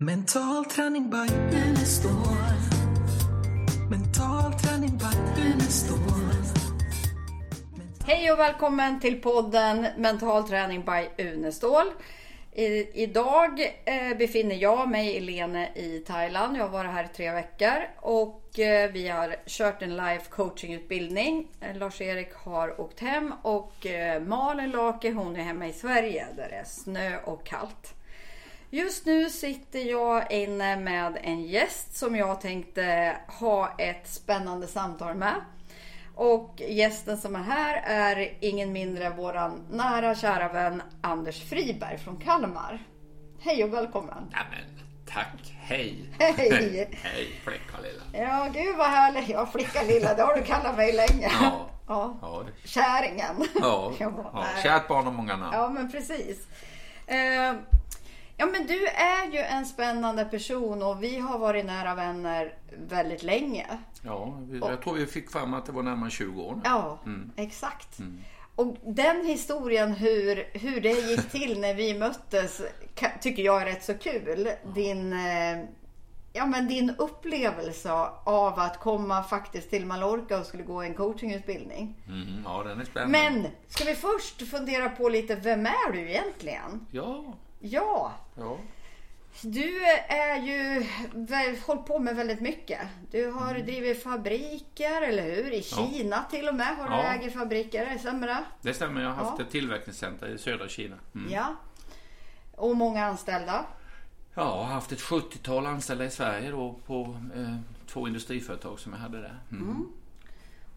Mental träning by Unestål. Mental träning by Unestål. Hej och välkommen till podden Mental träning by Unestål. I, idag eh, befinner jag mig i Lene i Thailand. Jag har varit här i tre veckor och eh, vi har kört en live coaching utbildning. Eh, Lars-Erik har åkt hem och eh, Malin Lake hon är hemma i Sverige där det är snö och kallt. Just nu sitter jag inne med en gäst som jag tänkte ha ett spännande samtal med. Och gästen som är här är ingen mindre än våran nära kära vän Anders Friberg från Kalmar. Hej och välkommen! Ja, men, tack, hej! Hej! hej flicka lilla! Ja, gud vad härligt. Ja, flicka lilla, det har du kallat mig länge. Ja. Ja. Ja, Käringen. ja, Ja. Kärt barn har många namn. Ja, men precis. Eh, ja, men du är ju en spännande person och vi har varit nära vänner väldigt länge. Ja, jag tror vi fick fram att det var närmare 20 år nu. Ja, Mm. exakt. Och den historien hur, hur det gick till när vi möttes tycker jag är rätt så kul. Din, eh, ja, men din upplevelse av att komma faktiskt till Mallorca och skulle gå en coachingutbildning. Mhm, ja, den är spännande. Men ska vi först fundera på lite, vem är du egentligen? Ja, Ja, ja. du är ju hållit på med väldigt mycket. Du har drivit fabriker, eller hur? I Mm. Ja. Kina till och med har du Ja. äger fabriker, stämmer det? Det stämmer. Jag har haft Ja. ett tillverkningscenter i södra Kina. Mm. Ja. Och många anställda. Ja, jag har haft ett 70-tal anställda i Sverige då på eh, två industriföretag som jag hade där. Mm.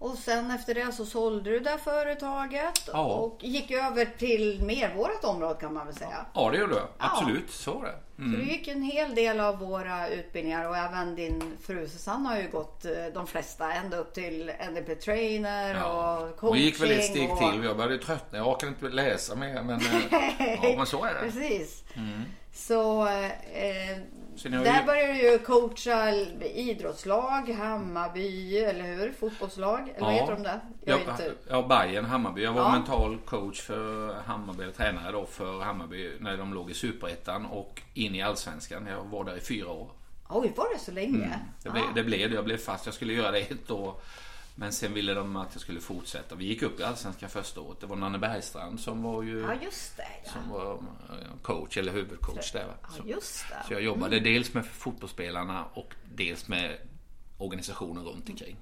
Och sen efter det så sålde du det företaget Ja. och gick över till mer vårt område kan man väl säga. Ja, det gjorde jag. Absolut, så var det. Så Mm. du gick en hel del av våra utbildningar och även din fru Susanne har ju gått eh, de flesta ända upp till NDP trainer Ja. och coaching. Hon gick väl ett steg och... till. Jag började tröttna. Jag orkade inte läsa mer. Men, eh, ja, men så är det. Precis. Så eh, Så har där började du ju coacha idrottslag, Hammarby, eller hur? Fotbollslag, eller vad Ja. heter de där? Jag Ja, inte... ja, Bayern Hammarby. Jag var Ja. mental coach för Hammarby, eller tränare då för Hammarby när de låg i Superettan och in i Allsvenskan. Jag var där i fyra år. Oj, var det så länge? Mm. Det, Ah. blev, det blev det. Jag blev fast. Jag skulle göra det ett år. Men sen ville de att jag skulle fortsätta. Vi gick upp i Allsvenskan första året. Det var Nanne Bergstrand som var ju Ja, just det. Ja, som var eh, coach eller huvudcoach där. va. ja Så, just det. så jag jobbade dels med fotbollsspelarna och dels med organisationen runt omkring.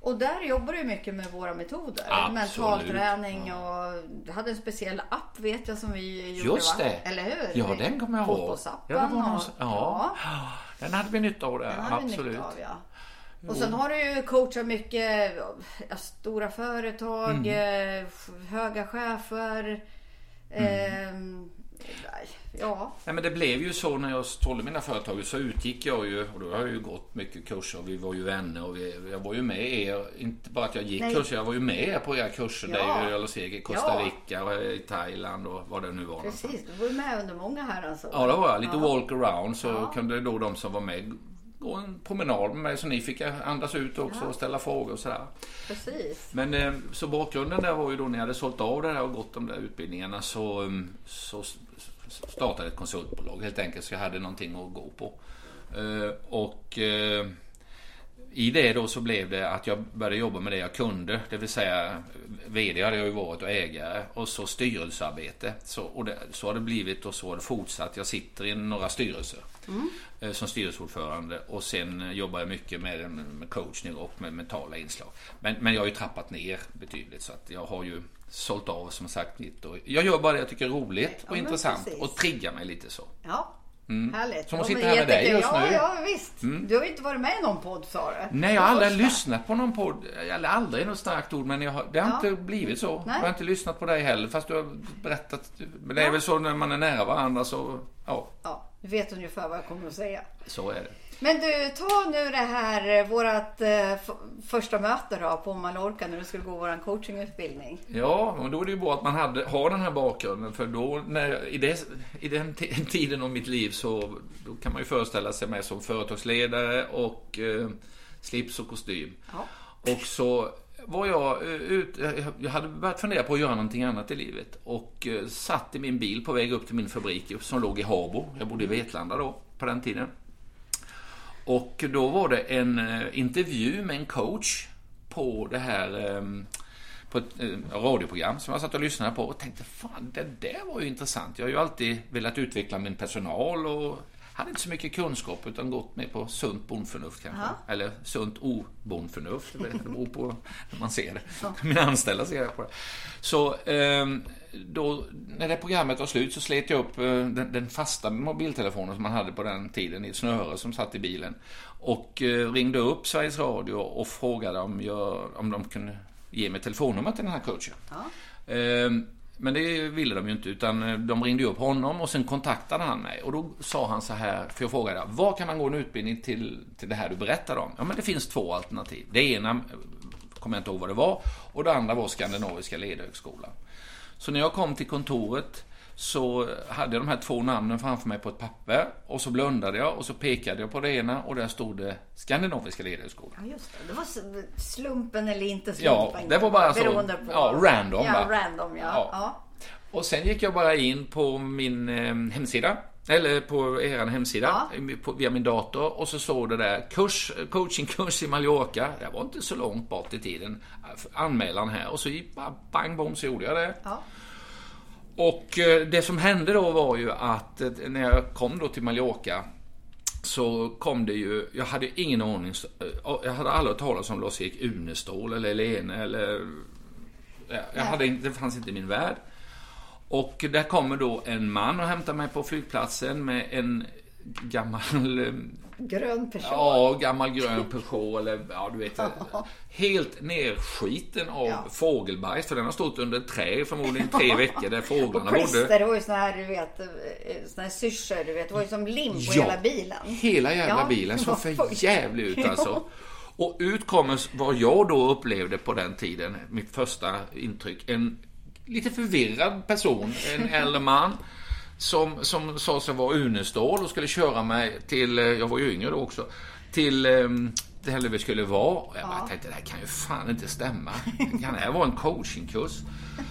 Och där jobbar du mycket med våra metoder. Absolut. Mentalträning och du hade en speciell app vet jag som vi gjorde Just va? det. Eller hur? Ja, den kommer jag ihåg. Fotbollsappen. Ja, någon, och- som- ja. Den hade vi nytta av där. Den hade vi Absolut. nytta av, ja. Och sen har du ju coachat mycket ja, stora företag, Mm. eh, höga chefer. ehm, ja, Nej, men det blev ju så när jag sålde mina företag så utgick jag ju och då har jag ju gått mycket kurser och vi var ju vänner och vi, jag var ju med er. Inte bara att jag gick Nej. kurser, jag var ju med er på era kurser. Ja. Där jag låg i Costa. Rica och i Thailand och vad det nu var. någonstans. precis. Du var ju med under många herrans år. Ja, det var jag. Lite Ja. walk around så Ja. kunde då de som var med gå en promenad med mig så ni fick andas ut också Ja. och ställa frågor och sådär. Precis. Men eh, så bakgrunden där var ju då när jag hade sålt av det där och gått de där utbildningarna så, mm, så startade ett konsultbolag helt enkelt så jag hade någonting att gå på. Eh, Och eh, i det då så blev det att jag började jobba med det jag kunde. Det vill säga VD hade jag ju varit och ägare och så styrelsearbete. Så, och det, så har det blivit och så har det fortsatt. Jag sitter i några styrelser eh, som styrelseordförande och sen jobbar jag mycket med, med coachning och med mentala inslag. Men, men jag har ju trappat ner betydligt så att jag har ju sålt av som sagt mitt. Jag gör bara det jag tycker är roligt Ja, och men intressant precis. och triggar mig lite så. Ja, härligt. Som att sitta här med dig just ja, nu. Ja, visst. Du har ju inte varit med i någon podd sa du. Nej, jag har aldrig lyssnat på någon podd. Eller aldrig är något starkt ord, men har, det har Ja. inte blivit så. Nej. Jag har inte lyssnat på dig heller, fast du har berättat. Men det är Ja. väl så när man är nära varandra så, ja, Ja, du vet ungefär vad jag kommer att säga. så är det. Men du, ta nu det här, eh, vårat eh, f- första möte då på Mallorca när du skulle gå våran coachingutbildning. Ja, men då är det ju bra att man hade, har den här bakgrunden. För då, när, i, det, i den tiden av mitt liv så då kan man ju föreställa sig mig som företagsledare och eh, slips och kostym. Ja. Och så var jag eh, ut, eh, jag hade börjat fundera på att göra någonting annat i livet. Och eh, satt i min bil på väg upp till min fabrik som låg i Habo. Jag bodde i Vetlanda då. på den tiden. Och då var det en eh, intervju med en coach på det här eh, på ett eh, radioprogram som jag satt och lyssnade på och tänkte fan det där var ju intressant. Jag har ju alltid velat utveckla min personal och hade inte så mycket kunskap utan gått med på sunt bondförnuft kanske. Ja. Eller sunt obondförnuft. Det beror på hur man ser det. Mina anställda ser det på det. Så ehm, då, när det programmet var slut så slet jag upp eh, den, den fasta mobiltelefonen som man hade på den tiden i ett snöre som satt i bilen. Och eh, ringde upp Sveriges Radio och frågade om, jag, om de kunde ge mig telefonnummer till den här coachen. Ehm, Men det ville de ju inte utan eh, de ringde upp honom och sen kontaktade han mig och då sa han så här, för jag frågade var kan man gå en utbildning till, till det här du berättade om? Ja men det finns två alternativ. Det ena eh, kommer jag inte ihåg vad det var och det andra var Skandinaviska ledhögskolan. Så när jag kom till kontoret så hade jag de här två namnen framför mig på ett papper och så blundade jag och så pekade jag på det ena och där stod det Skandinaviska ledhögskolan. Ja, just det. Det var slumpen eller inte Ja, slumpen. det var bara så. Beroende på... Ja, random, Ja, va? random, ja. Ja. ja. Och sen gick jag bara in på min eh, hemsida. Eller på er hemsida Ja. på, via min dator och så stod det där kurs, coachingkurs i Mallorca. Det var inte så långt bort i tiden. Anmälan här och så bara bang bom så gjorde jag det. Ja. Och eh, det som hände då var ju att eh, när jag kom då till Mallorca så kom det ju, jag hade ingen aning, eh, jag hade aldrig hört talas om Lars-Erik Unestål eller Lene eller Ja, Jag hade, det fanns inte i min värld. Och där kommer då en man och hämtar mig på flygplatsen med en gammal, eh, Grön person. ja, gammal grön Peugeot eller, ja du vet. Helt nerskiten av Ja. fågelbajs, för den har stått under ett träd förmodligen tre veckor där fåglarna Och klister, bodde. det var ju såna här, du vet, eh, såna här syrsor, du vet. Det var ju som lim på Ja, hela bilen. Hela jävla Ja, bilen såg för jävlig ut alltså. Och ut kommer vad jag då upplevde på den tiden, mitt första intryck, en lite förvirrad person, en äldre man. Som, som sa sig vara Unestål och skulle köra mig till, eh, jag var ju yngre då också, till eh, där vi skulle vara. Och jag bara tänkte, det här kan ju fan inte stämma. Kan det här vara en coachingkurs?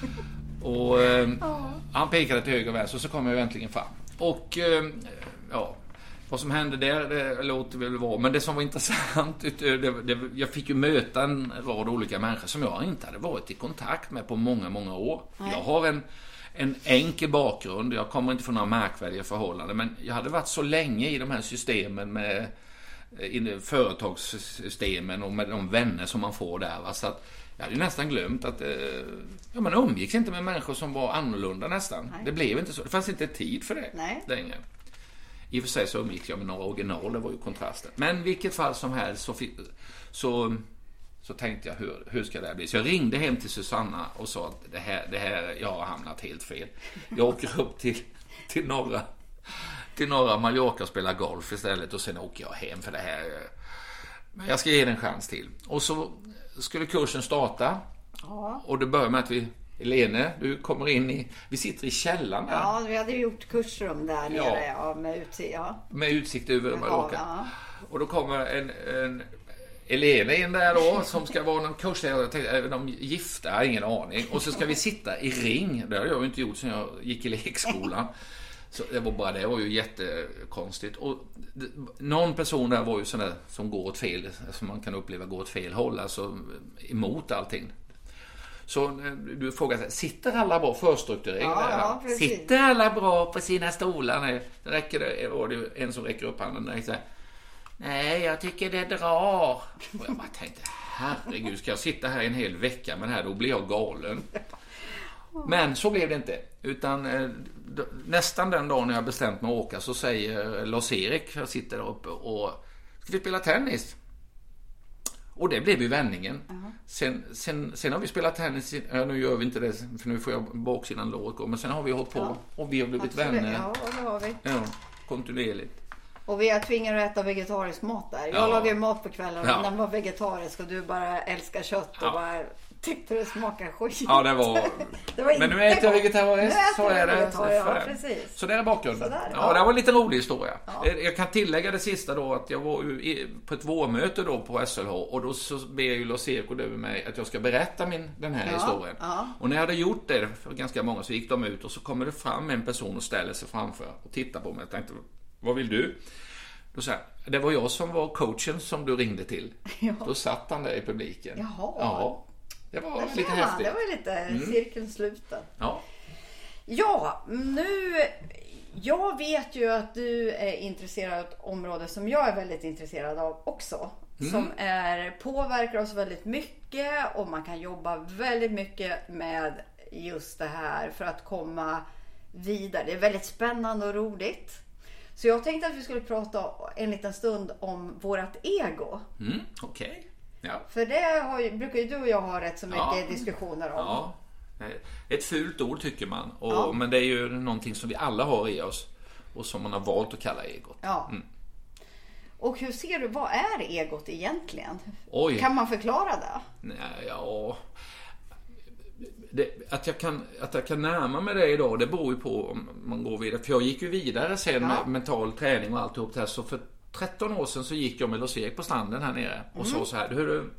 Och eh, han pekade till höger och vänster och så kom jag äntligen fram. Och eh, ja, vad som hände där, det låter väl vara. Men det som var intressant, det, det, jag fick ju möta en rad olika människor som jag inte hade varit i kontakt med på många, många år. Jag har en, en enkel bakgrund, jag kommer inte från några märkvärdiga förhållanden. Men jag hade varit så länge i de här systemen med eh, i företagssystemen och med de vänner som man får där. Va? Så att jag hade nästan glömt att eh, ja, man umgicks inte med människor som var annorlunda nästan. Nej. Det blev inte så. Det fanns inte tid för det Nej. längre. I och för sig så umgicks jag med några original, det var ju kontrasten. Men vilket fall som helst så, så, så tänkte jag hur, hur ska det här bli? Så jag ringde hem till Susanna och sa att det här, det här, jag har hamnat helt fel. Jag åker upp till, till norra till norra Mallorca och spelar golf istället och sen åker jag hem för det här. Men jag ska ge det en chans till. Och så skulle kursen starta. Och det börjar med att vi, Helene, du kommer in i, vi sitter i källaren där. Ja, vi hade ju gjort kursrum där Ja. nere, ja, med utsikt. Ja. Med utsikt över Mallorca. ja. Och då kommer en, en Elena in där då som ska vara någon kursledare. Jag tänkte, är de gifta? Ingen aning. Och så ska vi sitta i ring. Det har jag ju inte gjort sedan jag gick i lekskolan. Så det var bara det var ju jättekonstigt. Och det, någon person där var ju sån där som går åt fel, som man kan uppleva går åt fel håll, alltså emot allting. Så eh, du frågar, så här, sitter alla bra förstrukturerade? Ja, ja, sitter alla bra på sina stolar? Nej, det räcker det, var det en som räcker upp handen. Nej, så här, Nej, jag tycker det drar. Och jag bara tänkte, herregud, ska jag sitta här en hel vecka med det här, då blir jag galen. Men så blev det inte. Utan eh, nästan den dagen när jag bestämt mig att åka så säger Lars-Erik, jag sitter där uppe och ska vi spela tennis? Och det blev ju vändningen. Sen, sen, sen har vi spelat tennis, ja, nu gör vi inte det för nu får jag baksidan gå, men sen har vi hållit på och vi har blivit Absolut. vänner. Ja, det har vi. Ja, kontinuerligt. Och vi har tvingat att äta vegetarisk mat där. Jag Ja. lagar ju mat på kvällen Ja. och den var vegetarisk och du bara älskar kött och Ja. bara tyckte det smakade skit. Ja, det var... Det var Men nu äter jag vegetariskt, så är det. Ja, precis. Så det är bakgrunden. Sådär, ja. ja. det var en lite rolig historia. Ja. Jag kan tillägga det sista då att jag var på ett vårmöte då på SLH och då så ber ju Lars-Erik över mig att jag ska berätta min, den här Ja, historien. Och när jag hade gjort det för ganska många så gick de ut och så kommer det fram en person och ställer sig framför och tittar på mig. Jag tänkte, vad vill du? Då sa det var jag som var coachen som du ringde till. Ja. Då satt han där i publiken. Jaha. Ja. Det var Där lite häftigt. Det var lite cirkeln sluten. Ja. Ja, nu... Jag vet ju att du är intresserad av ett område som jag är väldigt intresserad av också. Som är, påverkar oss väldigt mycket och man kan jobba väldigt mycket med just det här för att komma vidare. Det är väldigt spännande och roligt. Så jag tänkte att vi skulle prata en liten stund om vårat ego. Mm, Okej. Ja. För det har ju, brukar ju du och jag ha rätt så mycket Ja. diskussioner om. ja. Ett fult ord tycker man. Och, Ja. Men det är ju någonting som vi alla har i oss. Och som man har valt att kalla egot. Ja. Och hur ser du, vad är egot egentligen? Oj. Kan man förklara det? Nej, ja... Det, att, jag kan, att jag kan närma mig det idag, det beror ju på om man går vidare. För jag gick ju vidare sen Ja. med mental träning och alltihop det här. Så för 13 år sedan så gick jag med Lars-Erik på stranden här nere och Mm. sa så här. Hur,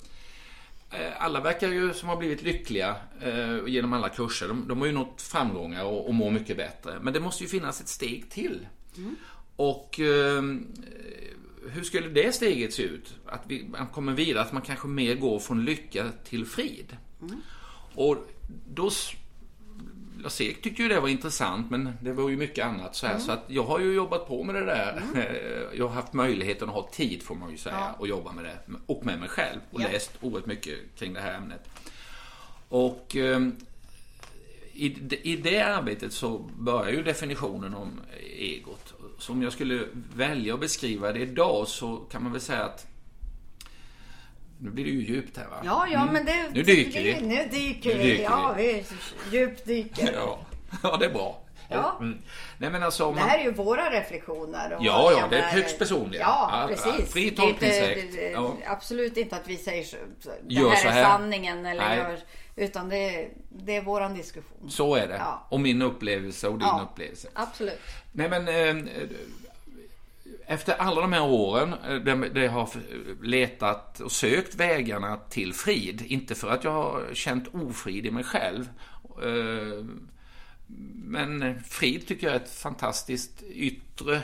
alla verkar ju som har blivit lyckliga eh, genom alla kurser. De, de har ju nått framgångar och, och mår mycket bättre. Men det måste ju finnas ett steg till. Och eh, hur skulle det steget se ut? Att vi, man kommer vidare, att man kanske mer går från lycka till frid. Och då... Lars-Erik tyckte ju det var intressant, men det var ju mycket annat så här. Så att jag har ju jobbat på med det där. Jag har haft möjligheten att ha tid, får man ju säga, Ja. och jobba med det. Och med mig själv. Och Ja. läst oerhört mycket kring det här ämnet. Och eh, i, i det arbetet så börjar ju definitionen om egot. Så om jag skulle välja att beskriva det idag så kan man väl säga att nu blir det ju djupt här va? Ja, ja, men det... Mm. Nu dyker vi. Nu dyker vi. ja, vi djupdyker. Ja, ja det är bra. Ja. Mm. Nej men alltså om Det man... här är ju våra reflektioner. och Ja, ja, det är högst personliga. Ja, precis. fri är tolkningsrätt. Ja. Absolut inte att vi säger så, det Gör här så är här. sanningen. Eller Nej. gör, utan det, är- det är våran diskussion. Så är det. Ja. Och min upplevelse och din Ja. upplevelse. Absolut. Nej men eh, efter alla de här åren eh, där jag har letat och sökt vägarna till frid, inte för att jag har känt ofrid i mig själv. eh, Men frid tycker jag är ett fantastiskt yttre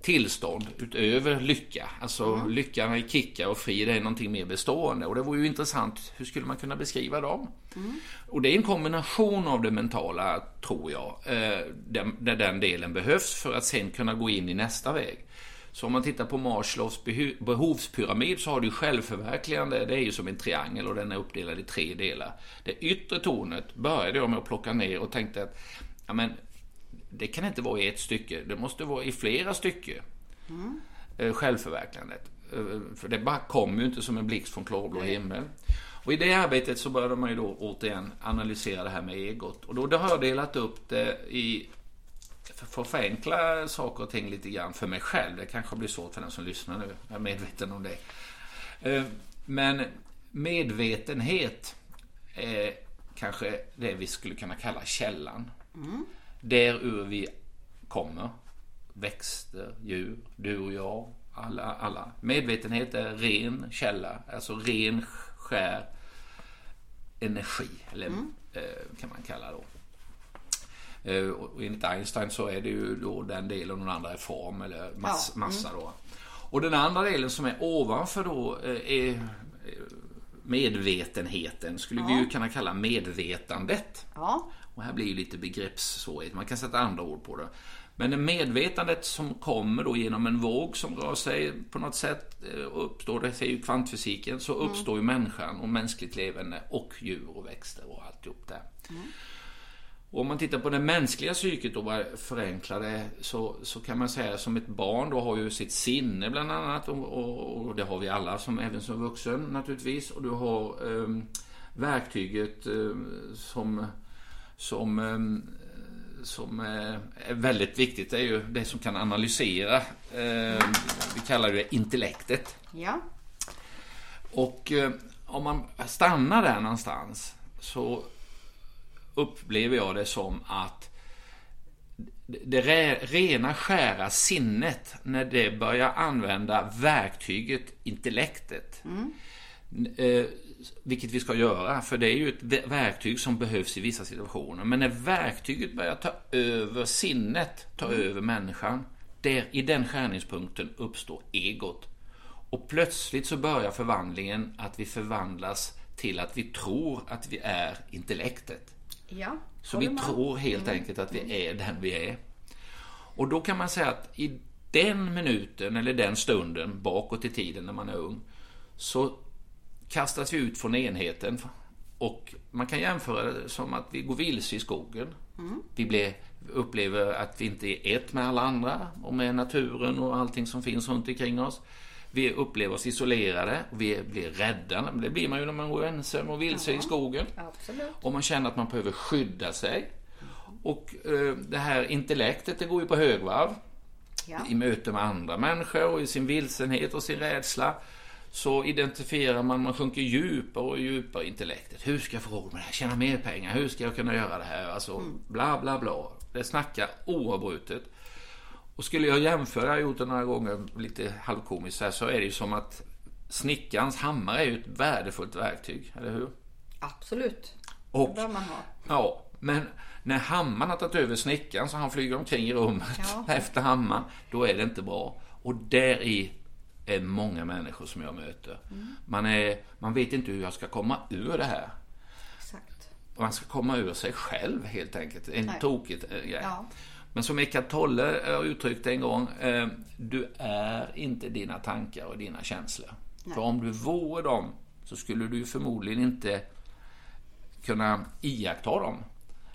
tillstånd utöver lycka. Alltså lyckan i kickar och frid är någonting mer bestående. Och det vore ju intressant, hur skulle man kunna beskriva dem? Och det är en kombination av det mentala, tror jag, eh, där den delen behövs för att sen kunna gå in i nästa väg. Så om man tittar på Maslows behu- behovspyramid så har du självförverkligande, det är ju som en triangel och den är uppdelad i tre delar. Det yttre tornet började jag med att plocka ner och tänkte att ja, men, det kan inte vara i ett stycke, det måste vara i flera stycken. Eh, Självförverkligandet. Eh, För det bara kommer ju inte som en blixt från klarblå himmel. Och i det arbetet så började man ju då återigen analysera det här med egot. Och då har jag delat upp det i för att förenkla saker och ting lite grann för mig själv. Det kanske blir svårt för den som lyssnar nu. Jag är medveten om det. Eh, Men medvetenhet är kanske det vi skulle kunna kalla källan. Där ur vi kommer. Växter, djur, du och jag, alla, alla. Medvetenhet är ren källa, alltså ren skär energi, eller eh, kan man kalla då. Eh, Och enligt Einstein så är det ju då den delen och den andra är form eller mass, Ja, massa då. Och den andra delen som är ovanför då eh, är eh, medvetenheten, skulle vi ju kunna kalla medvetandet. Ja. Och här blir ju lite begreppssvårighet, man kan sätta andra ord på det. Men det medvetandet som kommer då genom en våg som rör sig på något sätt uppstår, det säger ju kvantfysiken, så uppstår ju människan och mänskligt levande och djur och växter och alltihop där. Och om man tittar på det mänskliga psyket och bara förenklar det så, så kan man säga som ett barn då har ju sitt sinne bland annat och, och, och det har vi alla som även som vuxen naturligtvis. Och du har um, verktyget um, som som, um, som uh, är väldigt viktigt. Det är ju det som kan analysera um, vi kallar det intellektet. Ja. och eh, om man stannar där någonstans så upplever jag det som att det re- rena skära sinnet när det börjar använda verktyget intellektet. Eh, vilket vi ska göra, för det är ju ett ve- verktyg som behövs i vissa situationer. Men när verktyget börjar ta över sinnet, ta över människan, där, I den skärningspunkten uppstår egot. Och plötsligt så börjar förvandlingen att vi förvandlas till att vi tror att vi är intellektet. Ja, Så vi med. tror helt enkelt att vi är den vi är. Och då kan man säga att i den minuten eller den stunden bakåt i tiden när man är ung så kastas vi ut från enheten och man kan jämföra det som att vi går vilse i skogen. Vi blir, upplever att vi inte är ett med alla andra och med naturen och allting som finns runt omkring oss. Vi upplever oss isolerade, vi blir rädda. Det blir man ju när man går ensam och vilse i skogen. Absolut. Och man känner att man behöver skydda sig. Och eh, det här intellektet, det går ju på högvarv. Ja. I möte med andra människor och i sin vilsenhet och sin rädsla. Så identifierar man, man sjunker djupare och djupare i intellektet. Hur ska jag få råd med det här? Tjäna mer pengar? Hur ska jag kunna göra det här? Alltså, bla bla bla. Det snackar oavbrutet. Och skulle jag jämföra, jag har gjort det några gånger, lite halvkomiskt här, så är det ju som att snickarens hammare är ju ett värdefullt verktyg, eller hur? Absolut. Och Det bör man ha. Ja, men när hammaren har tagit över snickaren så han flyger omkring i rummet Ja. efter hammaren, då är det inte bra. Och där i är många människor som jag möter. Mm. Man, är, man vet inte hur jag ska komma ur det här. Exakt. Man ska komma ur sig själv helt enkelt. En Nej. tokigt eh, grej. Ja. Men som Eckart Tolle har uttryckt en gång, eh, du är inte dina tankar och dina känslor. För om du vore dem så skulle du förmodligen inte kunna iaktta dem.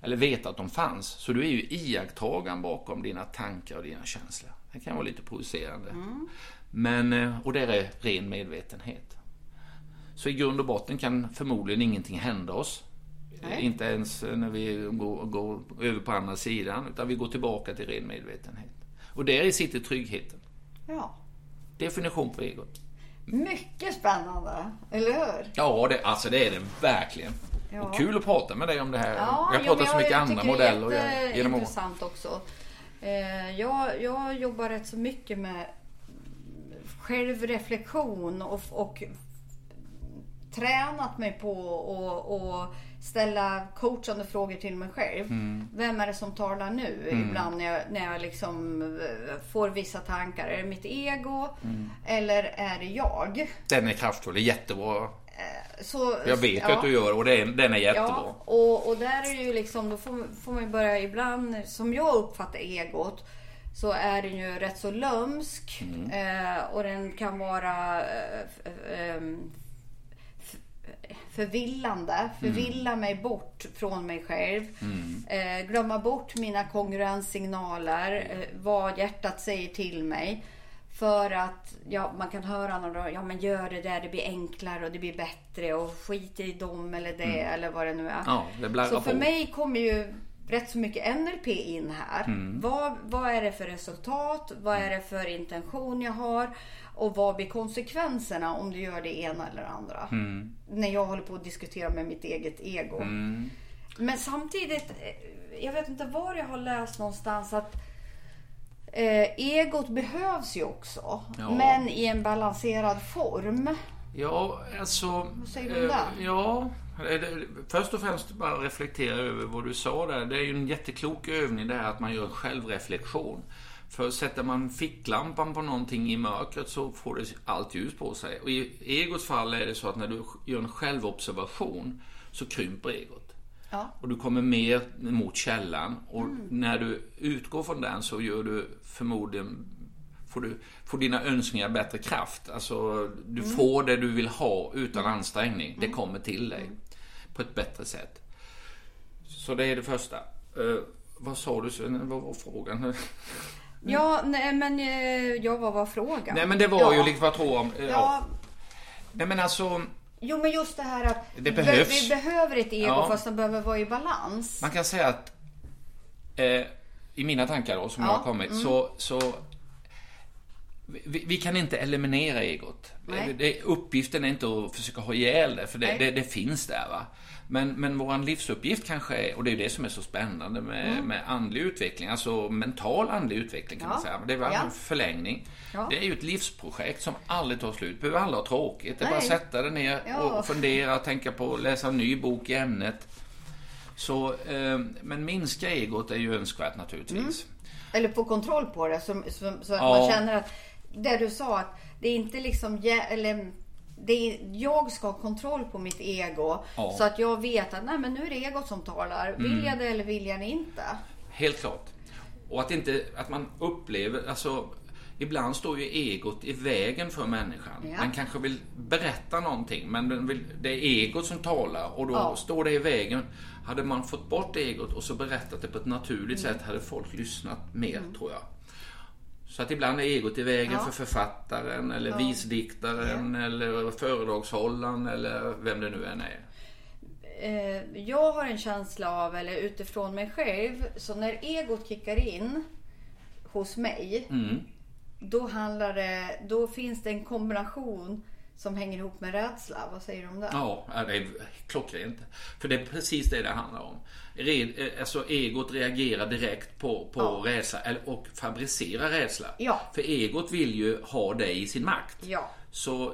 Eller veta att de fanns. Så du är ju iakttagaren bakom dina tankar och dina känslor. Det kan vara lite provocerande. Men, eh, och det är ren medvetenhet. Så i grund och botten kan förmodligen ingenting hända oss. Nej. Inte ens när vi går, går över på andra sidan, utan vi går tillbaka till ren medvetenhet. Och där sitter tryggheten. Ja. Definition på egot. Mycket spännande, eller hur? Ja, det, alltså det är det verkligen. Ja. Och kul att prata med dig om det här. Ja, jag har jo, så mycket jag andra modeller Det är genom åren. intressant också. Eh, jag, jag jobbar rätt så mycket med självreflektion och, och tränat mig på att ställa coachande frågor till mig själv. Mm. Vem är det som talar nu? Ibland när jag, när jag liksom eh, får vissa tankar. Är det mitt ego? Mm. Eller är det jag? Den är kraftfull, det är jättebra. Så, Jag vet ja. att du gör och det är, den är jättebra. Ja, och, och där är det ju liksom, då får, får man ju börja ibland, som jag uppfattar egot, så är den ju rätt så lömsk. Eh, och den kan vara eh, f- ehm, förvillande. Förvilla mig bort från mig själv. Eh, glömma bort mina kongruenssignaler. Eh, vad hjärtat säger till mig. För att ja, man kan höra någon ja men gör det där, det blir enklare och det blir bättre och skit i dem eller det eller vad det nu är. Ja, det Så för på. mig kommer ju rätt så mycket NLP in här. Mm. Vad, vad är det för resultat? Vad är det för intention jag har? Och vad blir konsekvenserna om du gör det ena eller andra? Mm. När jag håller på att diskutera med mitt eget ego. Men samtidigt, eh, jag vet inte var jag har läst någonstans att eh, egot behövs ju också. Ja. Men i en balanserad form. Ja, alltså... Vad säger du om eh, det? Ja, först och främst bara reflektera över vad du sa där. Det är ju en jätteklok övning det här att man gör en självreflektion. För sätter man ficklampan på någonting i mörkret så får det allt ljus på sig. Och i egots fall är det så att när du gör en självobservation så krymper egot. Ja. Och du kommer mer mot källan. Och när du utgår från den så gör du förmodligen får, du, får dina önskningar bättre kraft. Alltså du får det du vill ha utan ansträngning. Det kommer till dig på ett bättre sätt. Så det är det första. Eh, vad sa du? Sven? Vad var frågan? Ja, nej, men eh, ja, vad var frågan? Nej men det var ja. ju lite vad jag tror om. Ja. Ja, Nej men alltså. jo men just det här att Det vi- behövs. vi behöver ett ego Ja. fast den behöver vara i balans. Man kan säga att eh, i mina tankar då, som Ja, jag har kommit, mm. så, så vi, vi kan inte eliminera egot. Det, uppgiften är inte att försöka ha ihjäl det, för det, det, det finns där. va. Men, men vår livsuppgift kanske är, och det är det som är så spännande med, med andlig utveckling, alltså mental andlig utveckling kan Mm. Ja. man säga. Det är väl Ja. en förlängning. Ja. Det är ju ett livsprojekt som aldrig tar slut. behöver aldrig ha tråkigt. Det är bara att sätta dig ner Ja. och fundera, tänka på, läsa en ny bok i ämnet. Så, eh, men minska egot är ju önskvärt naturligtvis. Eller få kontroll på det. Så, så, så att man känner att det du sa att det är inte liksom eller det jag ska ha kontroll på mitt ego Ja. Mm. så att jag vet att nej men nu är det egot som talar. Vill jag det eller vill jag det inte? Helt klart. Och att inte, att man upplever, alltså Ibland står ju egot i vägen för människan. Ja. Man kanske vill berätta någonting men vill, det är egot som talar och då Ja. står det i vägen. Hade man fått bort egot och så berättat det på ett naturligt Mm. sätt hade folk lyssnat mer tror jag. Så att ibland är egot i vägen Ja. för författaren eller visdiktaren eller föredragshållaren eller vem det nu än är. eh, jag har en känsla av, eller utifrån mig själv, så när egot kickar in hos mig, Mm. då handlar det, då finns det en kombination som hänger ihop med rädsla. Vad säger du om det? Ja, det är klockrent. För det är precis det det handlar om. Re, eh, alltså egot reagerar direkt på, på Ja. rädsla och fabricerar rädsla. Ja. För egot vill ju ha dig i sin makt. Ja. Så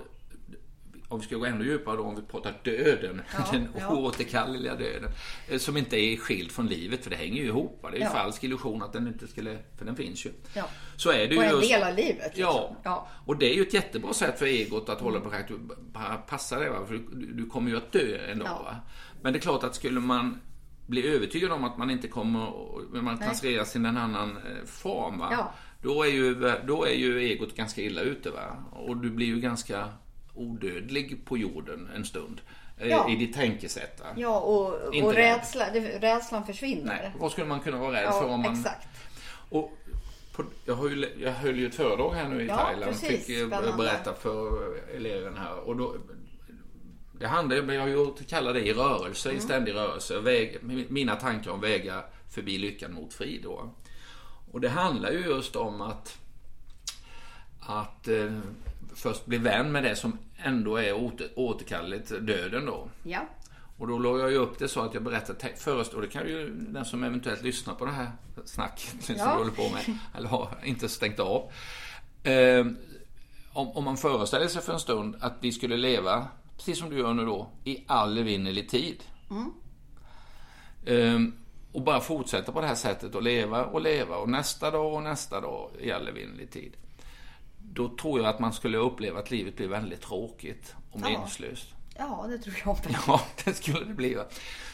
om vi ska gå ännu djupare då, om vi pratar döden, Ja, den ja. oåterkalleliga döden, eh, som inte är skild från livet, för det hänger ju ihop. va? Det är ju Ja. falsk illusion att den inte skulle, för den finns ju. Ja. Så är det Och ju en just- del av livet. Liksom. Ja. och det är ju ett jättebra sätt för egot att hålla bara Passa dig, va? för du, du kommer ju att dö en dag. Va? Men det är klart att skulle man bli övertygad om att man inte kommer, men man transfereras till en annan eh, form. Då, är ju, då är ju egot ganska illa ute. Va? Och du blir ju ganska odödlig på jorden en stund. eh, Ja. I ditt tänkesätt. Ja, och, och rädsla, rädslan försvinner. Nej, vad skulle man kunna vara rädd Ja, för om man... exakt. Och på, jag, ju, jag höll ju ett föredrag här nu i Ja, Thailand. precis. Fick eh, Spännande. berätta för eleven här. Och då, det handlar ju, jag har ju kallar det i rörelse, Mm. i ständig rörelse. Väg, mina tankar om vägar förbi lyckan mot frid. Då. Och det handlar ju just om att, att eh, först bli vän med det som ändå är åter, återkalleligt, döden då. Ja. Och då la jag ju upp det så att jag berättade först, och det kan ju den som eventuellt lyssnar på det här snacket som Ja. vi håller på med, eller har inte stängt av. Eh, om, om man föreställer sig för en stund att vi skulle leva, precis som du gör nu då, i all evinnerlig tid. Eh, och bara fortsätta på det här sättet och leva och leva och nästa dag och nästa dag i all evinnerlig tid. Då tror jag att man skulle uppleva att livet blir väldigt tråkigt och Ja. meningslöst. ja, det tror jag med. Ja, det skulle det bli.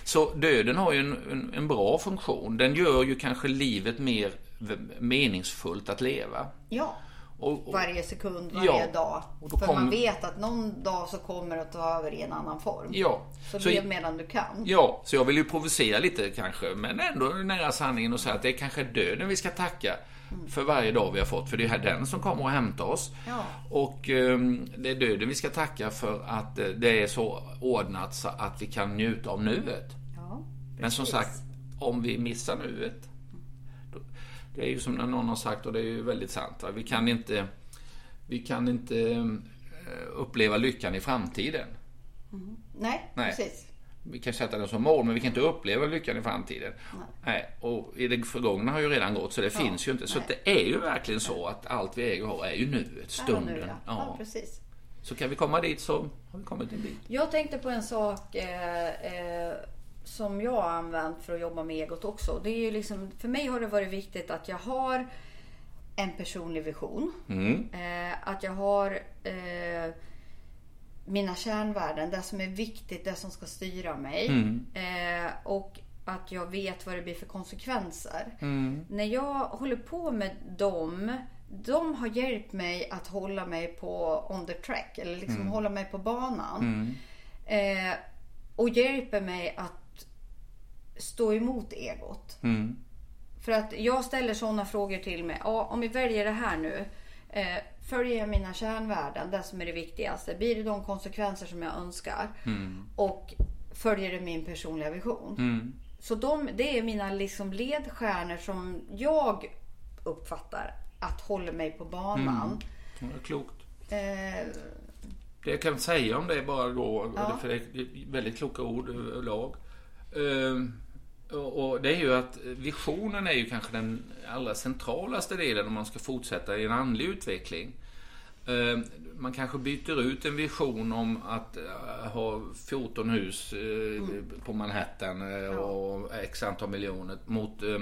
Så döden har ju en, en, en bra funktion. Den gör ju kanske livet mer meningsfullt att leva. Ja. Och, och, Varje sekund, varje Ja. dag. Och För man kommer- vet att någon dag så kommer det att ta över i en annan form. ja, Så, så, lev medan du kan. ja, så jag vill ju provocera lite kanske, men ändå nära sanningen och säga att det är kanske döden vi ska tacka för varje dag vi har fått. För det är den som kommer att hämta oss. Ja. Och ehm, det är döden vi ska tacka för att eh, det är så ordnat så att vi kan njuta av nuet. Ja, Men som sagt, om vi missar nuet. Det är ju som någon har sagt och det är ju väldigt sant. Va? Vi kan inte, vi kan inte eh, uppleva lyckan i framtiden. Nej, Nej. precis. Vi kan sätta den som mål, men vi kan inte uppleva lyckan i framtiden. Nej. Och i det förgångna har ju redan gått, så det finns ju inte. Så nej. det är ju verkligen så att allt vi äger och har är ju nuet, stunden. nu, ja. ja, Ja. precis. Så kan vi komma dit så har vi kommit en bit. Jag tänkte på en sak eh, eh, som jag har använt för att jobba med egot också. Det är ju liksom, för mig har det varit viktigt att jag har en personlig vision. Mm. Eh, att jag har eh, mina kärnvärden, det som är viktigt, det som ska styra mig. Mm. Eh, och att jag vet vad det blir för konsekvenser. Mm. När jag håller på med dem, de har hjälpt mig att hålla mig på on the track, eller liksom Mm. hålla mig på banan. Eh, och hjälper mig att stå emot egot. Mm. För att jag ställer sådana frågor till mig. Ja, om vi väljer det här nu. Eh, följer jag mina kärnvärden, det som är det viktigaste. Blir det de konsekvenser som jag önskar? Och följer det min personliga vision? Så de, det är mina liksom ledstjärnor som jag uppfattar att håller mig på banan. Ja, det är klokt. Eh, Det jag kan säga om det bara då, Ja. för det är väldigt kloka ord överlag. Ehm, och och det är ju att visionen är ju kanske den allra centralaste delen om man ska fortsätta i en andlig utveckling. Ehm, Man kanske byter ut en vision om att eh, ha 14 hus eh, på Manhattan eh, och x antal miljoner mot, eh,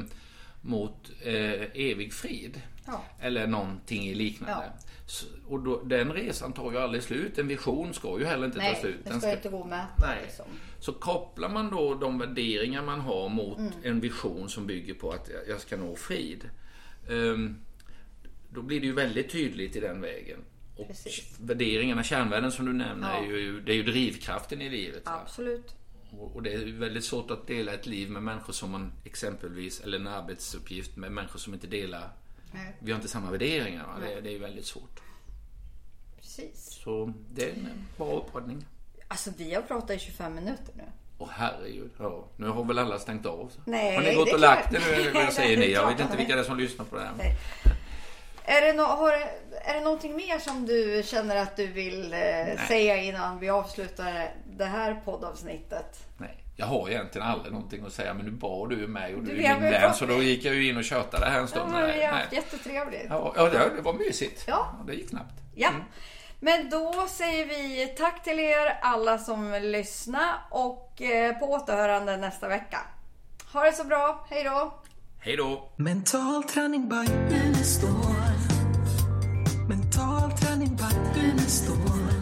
mot eh, evig frid. Ja. Eller någonting liknande. Ja. Så, och då, den resan tar ju aldrig slut. En vision ska ju heller inte ta Nej, slut. det ska inte gå mäta. Nej. Liksom. Så kopplar man då de värderingar man har mot Mm. en vision som bygger på att jag- ska nå frid. ehm, då blir det ju väldigt tydligt i den vägen. Och Precis. värderingarna, kärnvärden som du nämner, Ja. är ju, det är ju drivkraften i livet. va? Absolut. Och och det är väldigt svårt att dela ett liv med människor som man exempelvis, eller en arbetsuppgift med människor som inte delar, Nej, vi har inte samma värderingar. Det, det är väldigt svårt. precis. Så det är en bra uppraddning. Alltså vi har pratat i 25 minuter nu. Åh herregud, ja. Nu har väl alla stängt av? Så. Nej, har ni gått och klart. lagt er nu? Vad säger ni? Jag vet inte vilka de det är som lyssnar på det här. Nej. Är det, no, har, är det någonting mer som du känner att du vill eh, säga innan vi avslutar det här poddavsnittet? Nej, jag har egentligen aldrig någonting att säga men nu bad du mig och du, Du, är min vän så då gick jag ju in och tjötade här en Ja, stund. men Nej, vi har haft jättetrevligt. Ja, ja, det det var mysigt. Ja. Det gick snabbt. Ja. Men då säger vi tack till er alla som lyssnar och eh, på återhörande nästa vecka. Ha det så bra. Hej då! Hej då! Mental träning by Unestål. that's the one.